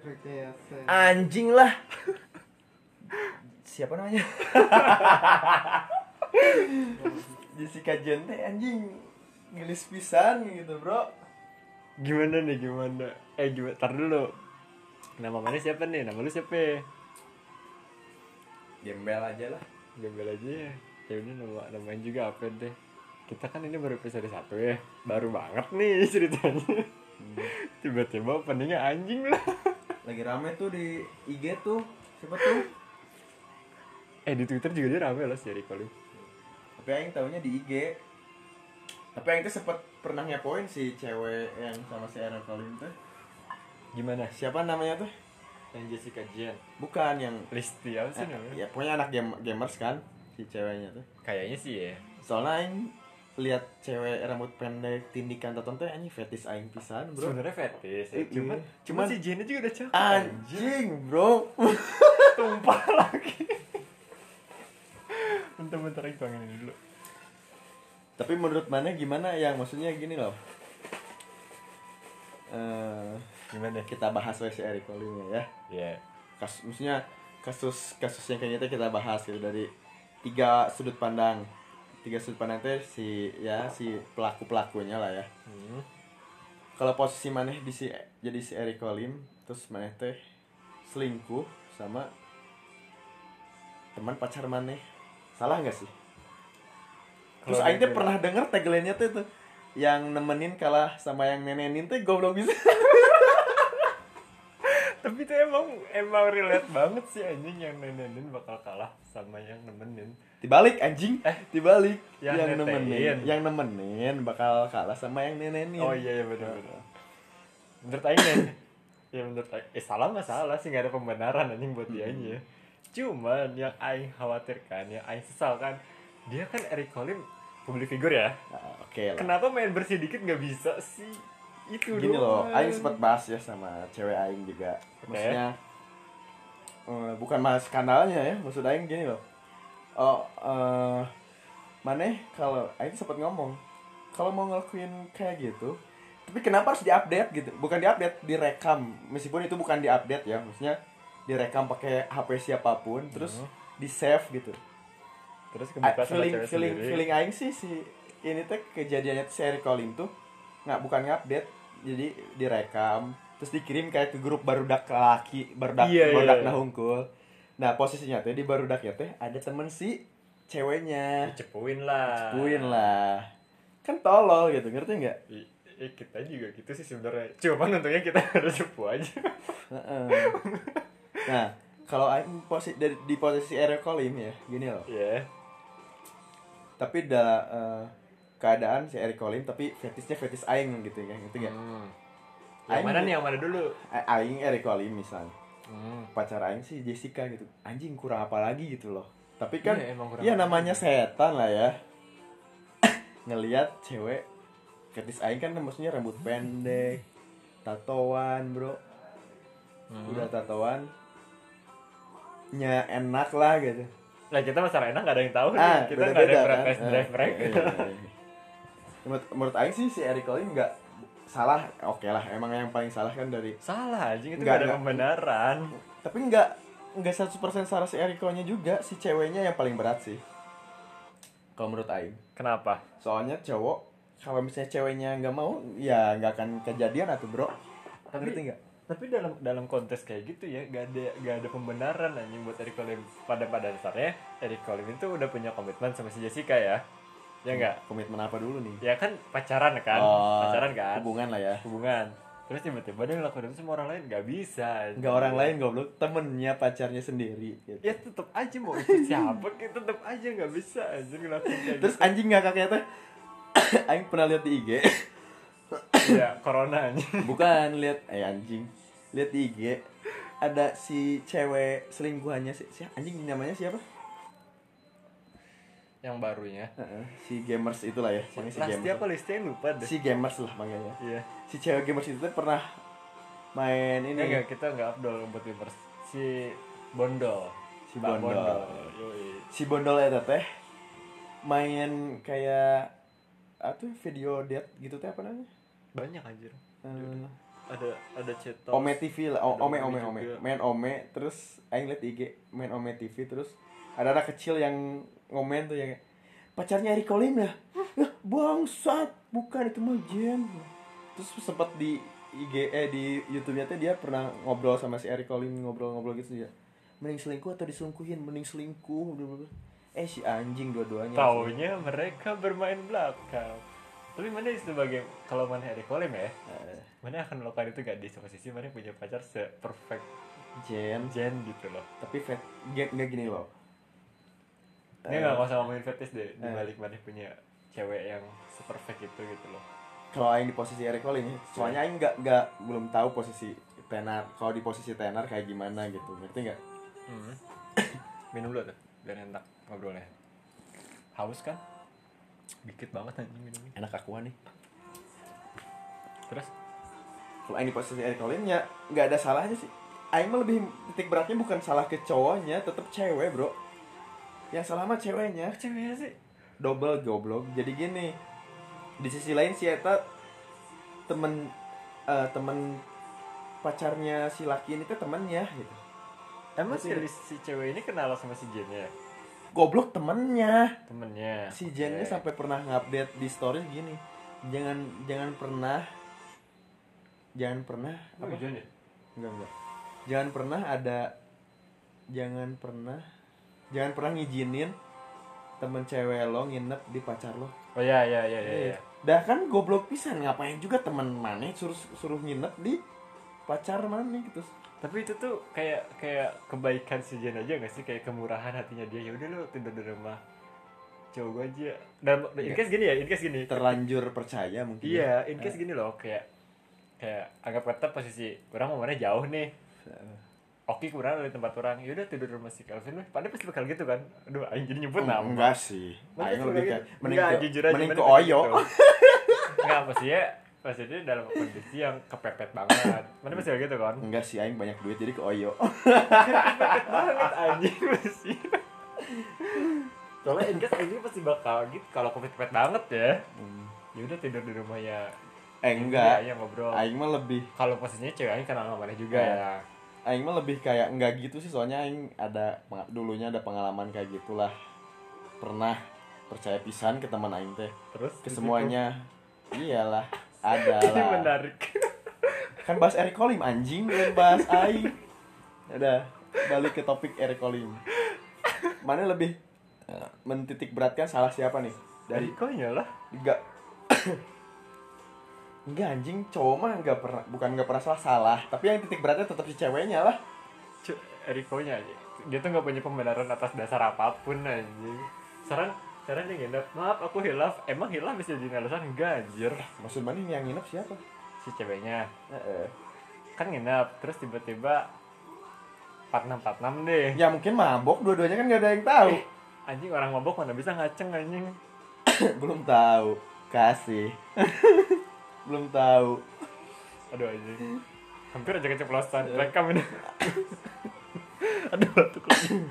Rekayasa. anjing lah siapa namanya Jessica Jen teh anjing ngelis pisan gitu bro Gimana nih gimana? Eh gimana? Tar dulu. Nama mana siapa nih? Nama lu siapa? gembel aja lah Gembel aja ya. Ya udah nama namain juga apa deh. Kita kan ini baru episode satu ya. Baru banget nih ceritanya. Tiba-tiba openingnya anjing lah. Lagi rame tuh di IG tuh siapa tuh Eh di Twitter juga dia rame loh si Eric Colin. tapi aing tahunya di IG tapi aing tuh sempet pernah ngepoin si cewek yang sama si Aaron Colin tuh Gimana? siapa namanya tuh Yang Jessica Jen. bukan yang Listi apa sih eh, namanya? ya pokoknya anak game gamers kan si ceweknya tuh Kayaknya sih ya. soalnya aing lihat cewek rambut pendek tindikan tonton tuh anjing fetis aing pisan bro Sebenarnya fetis ya. Iya. Cuman, Cuman- cuman si Jennya juga udah cakep. anjing bro tumpah lagi. Bentar-bentar lagi tuangin ini dulu. tapi menurut mana gimana yang maksudnya gini loh eh Gimana? kita bahas Eric Colin ya Ya. kasus maksudnya kasus kasus yang kayak gitu kita bahas gitu dari tiga sudut pandang tiga sudut pandang teh si ya si pelaku pelakunya lah ya. Hmm. kalau posisi maneh di si jadi si Eric Colim terus maneh teh selingkuh sama teman pacar maneh. Salah nggak sih? Terus Kalau Aing teh gitu- pernah denger tagline-nya tuh tuh yang nemenin kalah sama yang nenenin teh goblok bisa Tapi itu emang emang relate banget sih anjing yang nenenin bakal kalah sama yang nemenin. dibalik anjing Eh, dibalik yang yang, netein. nemenin yang nemenin bakal kalah sama yang nenenin Oh iya iya benar benar. Menurut Aing ya, ya menurut Aing, eh salah nggak salah sih nggak ada pembenaran anjing buat dia aja. Cuman yang Aing khawatirkan, yang Aing sesalkan, dia kan Eric Colim public figure ya. Nah, oke lah Kenapa main bersih dikit nggak bisa sih? Itu gini loh doang. Aing sempat bahas ya sama cewek Aing juga Oke. maksudnya eh, bukan mas skandalnya ya maksud Aing gini loh oh eh maneh kalau Aing sempat ngomong kalau mau ngelakuin kayak gitu tapi kenapa harus diupdate gitu bukan diupdate direkam meskipun itu bukan diupdate ya maksudnya direkam pakai HP siapa pun terus Hmm. di save gitu Terus A- kebuka sama feeling cewek feeling sendiri. feeling aing sih si ini teh kejadiannya tuh si Eric Colin tuh nggak bukan ngupdate jadi direkam terus dikirim kayak ke grup barudak laki barudak Iya, iya, barudak iya. nah hungkul nah posisinya teh di barudak ya teh ada temen si ceweknya Cepuin lah. Puin lah kan tolol gitu ngerti nggak I- eh, kita juga gitu sih sebenarnya. Cuman untungnya kita harus cepu aja. Heeh. nah kalau aing posisi dari di posisi Eric Colin ya gini loh Iya. tapi da, eh, keadaan si Eric Colin tapi fetisnya fetis aing gitu ya ngerti nggak Hmm. Yang Aing mana nih yang mana dulu? Aing Eric Colin misal Hmm. pacar aing si Jessica gitu anjing kurang apa lagi gitu loh tapi kan Iya, emang ya namanya lagi. setan lah ya ngelihat cewek fetis aing kan maksudnya rambut pendek tatoan bro Hmm. udah tatoan nya enak lah gitu Lah kita masalah enak gak ada yang tahu nih. ah Kita beda gak ada yang kan drive mereka. Menurut menurut aing sih si Eric Colin nggak salah. Oke lah emang yang paling salah kan dari Salah anjing itu Nggak, gak ada pembenaran. tapi nggak nggak 100% salah si Erikonya juga. Si ceweknya yang paling berat sih. Kalau menurut Aing. Kenapa? soalnya cowok kalau misalnya ceweknya nggak mau ya nggak akan kejadian atau bro. Tapi- ngerti nggak? Tapi dalam dalam konteks kayak gitu ya gak ada gak ada pembenaran anjing buat Eric Colim pada pada dasarnya Eric Colim itu udah punya komitmen sama si Jessica ya. Ya enggak? komitmen apa dulu nih Ya kan pacaran kan? Oh, pacaran kan? hubungan lah ya Hubungan. Terus tiba-tiba dia ngelakuin itu sama orang lain gak bisa. anjing. nggak orang lain goblok temennya pacarnya sendiri gitu. Ya tetep aja mau itu siapa kita tetep aja nggak bisa aja ngelakuin terus gitu. anjing nggak kakek teh Aing pernah lihat di IG ya corona anjing. bukan lihat eh anjing lihat di IG ada si cewek selingkuhannya si, si anjing namanya siapa Yang barunya. Heeh, si gamers itulah ya si Lasti gamers apa listnya lupa deh. si gamers lah manggilnya Iya. si cewek gamers itu tuh pernah main Ini enggak kita enggak Abdul buat Wipers. Si Bondol. si Mbak bondol Yoi. si bondol eta teh main kayak apa tuh video date gitu teh apa namanya Banyak anjir. Eh, ada ada cetok Ome TV lah, o- Ome Ome Ome Ome, juga. main Ome, terus Aing liat IG main Ome TV terus ada anak kecil yang ngomen tuh yang pacarnya Eric Colim ya, bangsat, bukan itu mah Jen. Terus sempat di IG eh di YouTube-nya tuh dia pernah ngobrol sama si Eric Colim ngobrol-ngobrol gitu ya. Mending selingkuh atau diselingkuhin, mending selingkuh. Eh si anjing dua-duanya. taunya mereka bermain belakang tapi mana sebagai kalau mana Eric Colim ya Eh, mana akan melakukan itu gak di posisi mana punya pacar se perfect Jen, Jen gitu loh tapi vet, nggak nggak gini loh. Ini Eh, nggak usah ngomongin fetish deh di Eh. balik mana punya cewek yang se perfect itu gitu loh. Kalau aing di posisi Eric Cole ini soalnya aing nggak nggak belum tahu posisi tenar kalau di posisi tenar kayak gimana gitu ngerti nggak? Hmm. minum dulu tuh biar enak ngobrolnya. Haus kan? Dikit banget anjing minumnya. Enak akuan nih. Terus? Kalau aing di posisi Eric Cole ya nggak ada salahnya sih. Aing mah lebih titik beratnya bukan salah ke cowoknya tetap cewek bro yang salah mah ceweknya ceweknya sih. Double goblok jadi gini di sisi lain si Eta temen eh, temen pacarnya si laki ini tuh temennya gitu. Emang si, si cewek ini kenal sama si Jennya goblok temennya. Temennya si Jennya Oke. sampai pernah ngupdate di story gini. Jangan jangan pernah jangan pernah Oh, apa? Jen ya? enggak enggak jangan pernah ada jangan pernah jangan pernah ngizinin temen cewek lo nginep di pacar lo. Oh ya ya ya ya, ya. dah kan goblok pisan ngapain juga temen mana suruh suruh nginep di pacar mana gitu. Tapi itu tuh kayak kayak kebaikan si Jen aja gak sih? Kayak kemurahan hatinya dia. Ya udah lu tidur di rumah. Cowok gue aja. Dan in case gini ya in case gini. Terlanjur percaya mungkin iya in case gini loh kayak kayak anggap kata posisi orang mau mana jauh nih oke kurang dari tempat orang yaudah tidur di rumah si Calvin padahal pasti bakal gitu kan aduh aing jadi nyebut nama enggak sih aing lebih kayak gitu. mending Enggak, ke jujur aja, mending ke oyo gitu. Enggak, maksudnya maksudnya dalam kondisi yang kepepet banget. Mana masih gitu kan? enggak sih aing banyak duit jadi ke oyo Kepepet banget anjing masih. Soalnya Ingas ini pasti bakal gitu kalau kepepet banget ya. Ya udah tidur di rumahnya. eh enggak Ya, ngobrol. aing mah lebih Kalau posisinya cewek aing kenal sama mana juga Eh. ya. Aing mah lebih kayak enggak gitu sih soalnya aing ada dulunya ada pengalaman kayak gitulah. Pernah percaya pisan ke teman aing teh. Terus? Ke semuanya. Iyalah ada situ- Ini lah. menarik. kan bahas Eric Colim anjing belum bahas aing udah balik ke topik Eric Colim mana lebih eh, mentitik beratkan salah siapa nih? Dari kau lah. enggak enggak anjing. Cowok mah enggak pernah bukan enggak pernah salah salah. Tapi yang titik beratnya tetap si ceweknya lah. Cu- Erikonya aja. Dia tuh nggak punya pembenaran atas dasar apa pun anjing. Sekarang sekarang dia nginep. Maaf aku hilaf. Emang hilaf bisa jadi alasan? Enggak anjir. Maksud mana ini yang nginep siapa? Si ceweknya. Heeh. kan nginep terus tiba-tiba 4646 deh. Ya mungkin mabok. Dua-duanya kan nggak ada yang tahu. Anjing orang mabok mana bisa ngaceng anjing. Belum tahu. Kasih belum tahu. Aduh anjing. Hampir aja keceplosan. Rekam ini. Aduh batuk lagi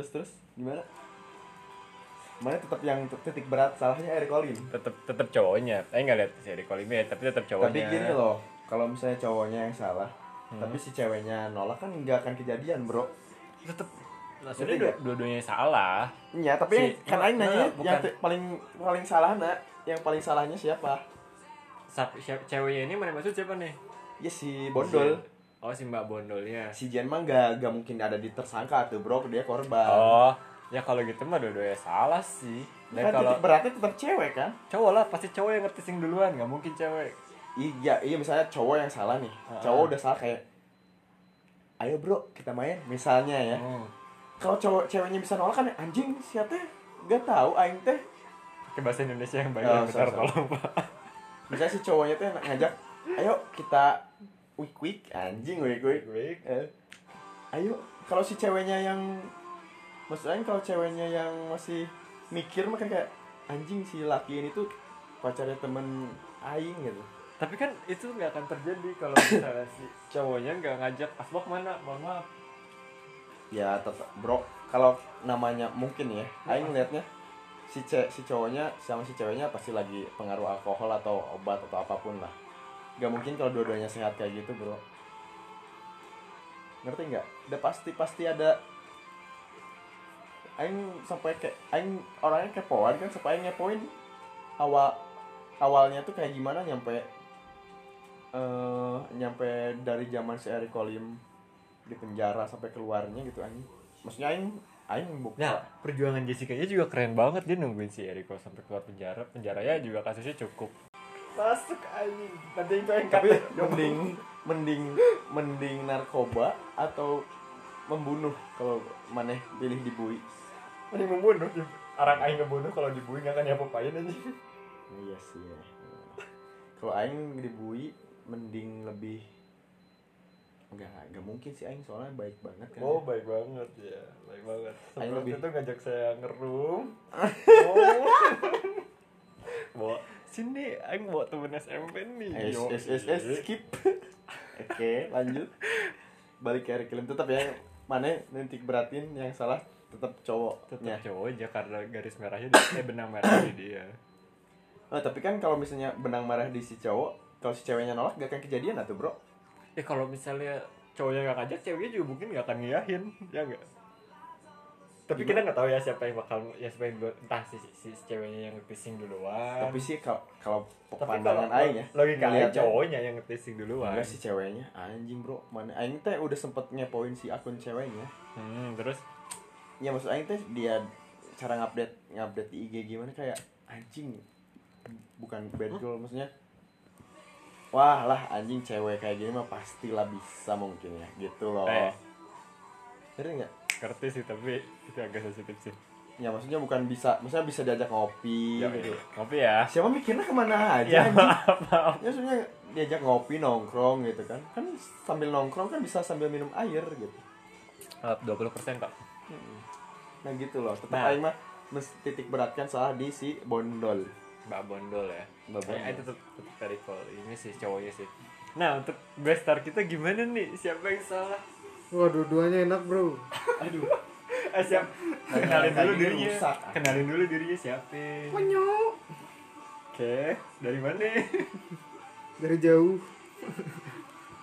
terus terus? Gimana? Mana tetap yang titik berat? Salahnya Eric Colim tetep tetep cowoknya. Eh nggak lihat si Eriko Limi tapi tetep tapi cowoknya gini loh kalau misalnya cowoknya yang salah tapi si ceweknya nolak kan nggak akan kejadian bro. Tetep Maksudnya dua-duanya salah Iya, tapi Si- yang kan Aing nanya nah, yang bukan. ti- paling paling salah nak, yang paling salahnya siapa? Sap- siap- ceweknya ini mana maksud siapa nih Ya si Bondol. oh si mbak bondolnya Si Jen mah gak, gak mungkin ada di tersangka tuh bro, dia korban. oh ya kalau gitu mah dua-duanya salah sih dan kan kalau beratnya tetap cewek kan? cowok lah pasti cowok yang ngerti sing duluan nggak mungkin cewek Iya, iya misalnya cowok yang salah nih. Ah. Cowok udah salah kayak Ayo bro, kita main misalnya ya. hmm. Kalau cowok ceweknya bisa nolak kan anjing siapa Gak tahu aing teh. pakai bahasa Indonesia yang baik Oh, tolong pak. Misalnya si cowoknya tuh ngajak, "Ayo kita week week anjing week week." Eh, ayo. Kalau si ceweknya yang maksudnya kalau ceweknya yang masih mikir mah kan kayak anjing si laki ini tuh pacarnya temen aing gitu. Tapi kan itu nggak akan terjadi kalau misalnya si cowoknya nggak ngajak asbak mana? Mohon maaf ya tetap bro. Kalau namanya mungkin ya aing liatnya si ce si cowoknya sama si ceweknya pasti lagi pengaruh alkohol atau obat atau apa pun lah. Gak mungkin kalau dua-duanya sehat kayak gitu bro. Ngerti nggak? Udah pasti pasti ada. Aing sampai kayak Aing orangnya kepoan kan Aing ngepoin. Awal awalnya tuh kayak gimana nyampe eh nyampe dari zaman si Eric Kolim di penjara sampai keluarnya gitu Aing maksudnya Aing Aing buka Nah, perjuangan Jessica nya juga keren banget dia nungguin si Eriko sampai keluar penjara. Penjaranya juga kasusnya cukup. Masuk anjing. Nanti itu yang tapi mending mending mending narkoba atau membunuh kalau maneh pilih dibui mending membunuh. Orang aing ngebunuh kalau dibui nggak akan diapa-apain anjing. iya sih ya. kalau aing dibui mending lebih enggak enggak mungkin sih aing soalnya baik banget kan Oh, baik banget ya. Baik banget. Aing Sebelum lebih- itu ngajak saya ngerum. oh. bawa sini aing bawa temen SMP nih. es es es iya. skip oke lanjut balik ke Eric Kolim tetap ya mana nanti beratin yang salah tetap cowoknya tetap cowok aja karena garis merahnya di eh benang merah di dia. Oh, tapi kan kalau misalnya benang merah di si cowok, kalau si ceweknya nolak gak akan kejadian atau bro? Ya kalau misalnya cowoknya nggak ngajak, ceweknya juga mungkin nggak akan ngiyahin, ya nggak? Tapi kita nggak tahu ya siapa yang bakal, ya siapa yang entah si, si, si ceweknya yang ngetising duluan. Tapi sih kalau kalau pandangan aing ya, logika aing ngeliatnya- cowoknya yang ngetising duluan. enggak si ceweknya anjing bro, mana aing teh udah sempet ngepoin si akun ceweknya. Hmm, terus Ya maksud aing teh dia cara ngupdate ngupdate di IG gimana kayak anjing bukan bad girl maksudnya Wah lah anjing cewek kayak gini mah pastilah bisa mungkin ya gitu loh. Eh. Ngerti nggak? ngerti sih tapi itu agak sensitif sih. Ya maksudnya bukan bisa, maksudnya bisa diajak ngopi Ya, gitu. Ngopi ya. Siapa mikirnya ke mana aja Ya maaf, maaf. Ya maksudnya diajak ngopi nongkrong gitu kan. Kan sambil nongkrong kan bisa sambil minum air gitu. Maaf, 20% kok. Nah gitu loh. Tetap Nah. aing mah mesti titik beratkan salah di si bondol. Mbak Bondol ya. Mbak Bondol. Saya tetap tetap cool. Ini sih cowoknya sih. Nah, untuk best star kita gimana nih? Siapa yang salah? Wah, dua-duanya enak, Bro. Aduh. Eh, siap. Kenalin dulu dirinya. rusak. Kenalin dulu dirinya siapa? Konyol. Oke, dari mana? Dari jauh.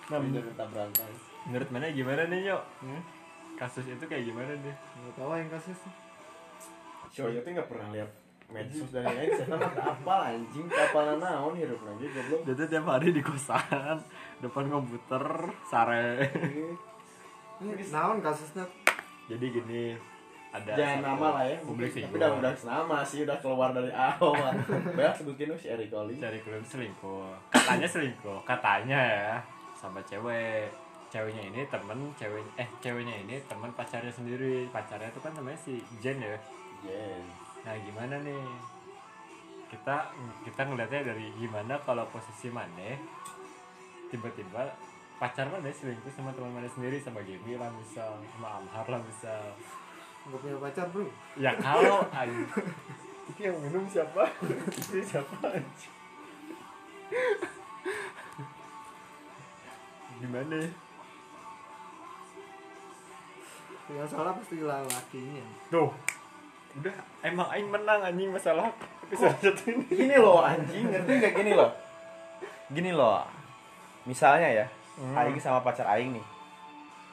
Nah, tetap berantai. menurut mana gimana nih, Nyok? Hmm? Kasus itu kayak gimana deh? Nggak tahu yang kasusnya. Shoya tuh nggak pernah lihat medsos dan lain tak apa anjing kapal naon hidup lagi goblok. Tuh tiap hari di kosan, depan komputer, sare. Ini naon kasusnya? Jadi gini, ada Jangan nama lah ya. Publik Tapi figur. udah udah nama sih udah keluar dari awal. Banyak sebutin si Eric Colin. cari klub selingkuh katanya selingkuh katanya ya sama cewek ceweknya ini temen cewek eh ceweknya ini temen pacarnya sendiri pacarnya itu kan namanya si Jen ya Jen. Gimana nih? Kita kita ngeliatnya dari gimana kalau posisi mana tiba-tiba pacar mana selingkuh sama teman mana sendiri sama Gaby lah misal sama Amhar lah misal. Nggak punya pacar, Bro. ya kalau anjing itu yang minum siapa? Itu siapa gimana Yang salah pasti lakinya. tuh udah emang Aing menang anjing masalah episode satu ini Gini loh anjing, ngerti nggak gini loh? Gini loh. Misalnya ya, Hmm. Aing sama pacar Aing nih.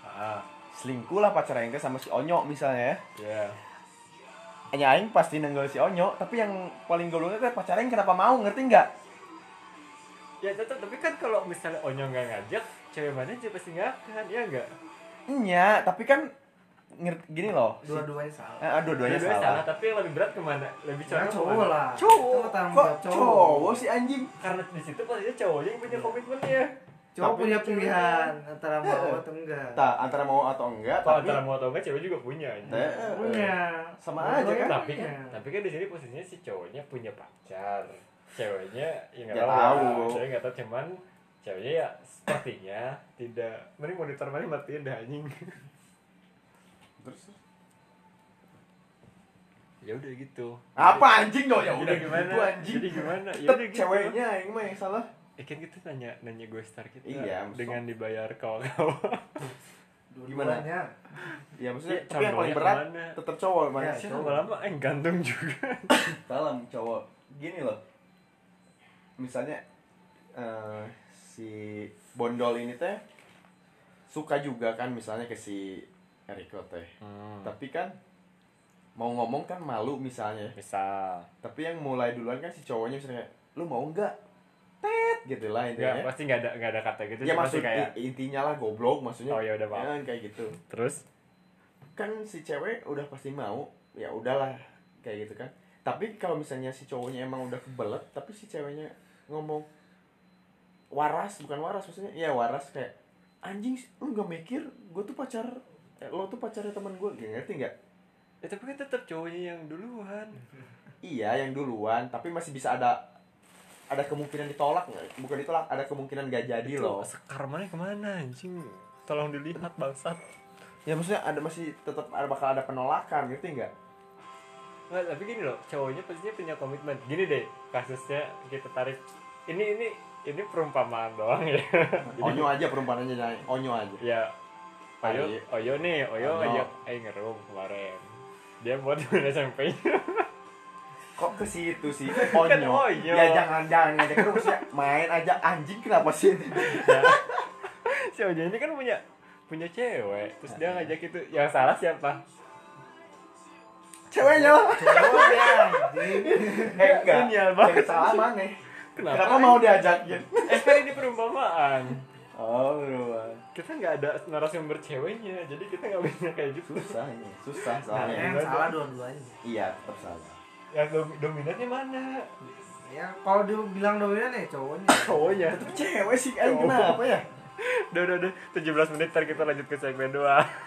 ah Selingkuh lah pacar Aing sama si Onyo misalnya ya. ya Hanya Aing pasti nenggel si Onyo, tapi yang paling gobloknya teh pacar Aing kenapa mau, ngerti nggak? ya tetap tapi kan kalau misalnya Onyo nggak ngajak cewek mana aja pasti nggak akan ya nggak Iya, tapi kan ngerti gini loh. si- Dua-duanya salah. Eh, dua-duanya Dua-duanya salah. tapi yang lebih berat ke mana lebih Yang cowok cowok ke mana? lah. Cowok. Itu tanggung Kok jawab cowok. cowok sih anjing? karena di situ pastinya cowoknya yang punya komitmennya Cowok Tapi punya pilihan antara mau atau enggak. Tak, antara mau atau enggak, kalau tapi antara mau atau enggak cewek juga punya anjing. Eh, Punya. Sama aja kan? tapi kan tapi kan di sini posisinya si cowoknya punya pacar ceweknya ya nggak Nggak tahu, ya. cewek nggak tahu cuman ceweknya ya sepertinya tidak mending monitor mana matiin dah anjing Terus ya udah gitu apa anjing dong ya udah gimana gitu anjing. jadi gimana ya udah gitu ceweknya yang mah yang salah. eh kan kita nanya nanya gue star kita Iya, dengan dibayar kawan-kawan Gimana? Dua-duanya. ya maksudnya Iya, tapi yang paling berat ke mana? tetap cowok mana Ya, Sih cowok. lama-lama eh gantung juga dalam cowok gini loh misalnya eh, si bondol ini teh suka juga kan misalnya ke si Eriko teh Hmm. tapi kan mau ngomong kan malu misalnya. Bisa tapi yang mulai duluan kan si cowoknya misalnya lu mau nggak? Tet gitu lah intinya. Pasti nggak ada nggak ada kata gitu ya maksud kayak intinya lah goblok maksudnya. Oh, ya udah, kan kayak gitu. Terus? Kan si cewek udah pasti mau ya udahlah kayak gitu kan. Tapi kalau misalnya si cowoknya emang udah kebelet tapi si ceweknya ngomong waras bukan waras maksudnya ya waras kayak anjing lu nggak mikir gue tuh pacar eh, lo tuh pacarnya teman gue gak ngerti nggak? Ya tapi kan tetap cowoknya yang duluan. Iya yang duluan tapi masih bisa ada ada kemungkinan ditolak nggak? Bukan ditolak ada kemungkinan gak jadi itu loh. sekar mana ke mana anjing? Tolong dilihat bangsat. Ya maksudnya ada masih tetap ada bakal ada penolakan ngerti nggak? Nggak, tapi gini loh cowoknya pastinya punya komitmen. Gini deh kasusnya kita tarik. Ini ini ini perumpamaan doang ya. Onyo aja perumpamannya Nyai. onyo aja. Ya Oyo. Oyo nih, Oyo Ono. ajak Aing ngerum kemarin. Dia buat temen SMP-nya. kok ke situ sih Kan onyo onyo. ya jangan jangan ngajak terus ya main aja anjing kenapa sih si Oyo ini kan punya punya cewek, terus dia ngajak itu. Yang salah siapa? ceweknya lah Cowoknya anjing. eh enggak Ini ya, yang salah mana Kenapa? kenapa mau diajakin Eh kan ini perumpamaan. oh berubah Kita nggak ada narasumber ceweknya, jadi kita nggak bisa kayak gitu. susah ini susah Nah, soalnya yang salah dua-duanya. iya tetap salah Yang dom- dominannya mana? Ya kalau dibilang dominan ya cowoknya. Cowoknya. tetap cewek sih kan kenapa ya Udah, udah, udah. 17 menit, ntar kita lanjut ke segmen 2.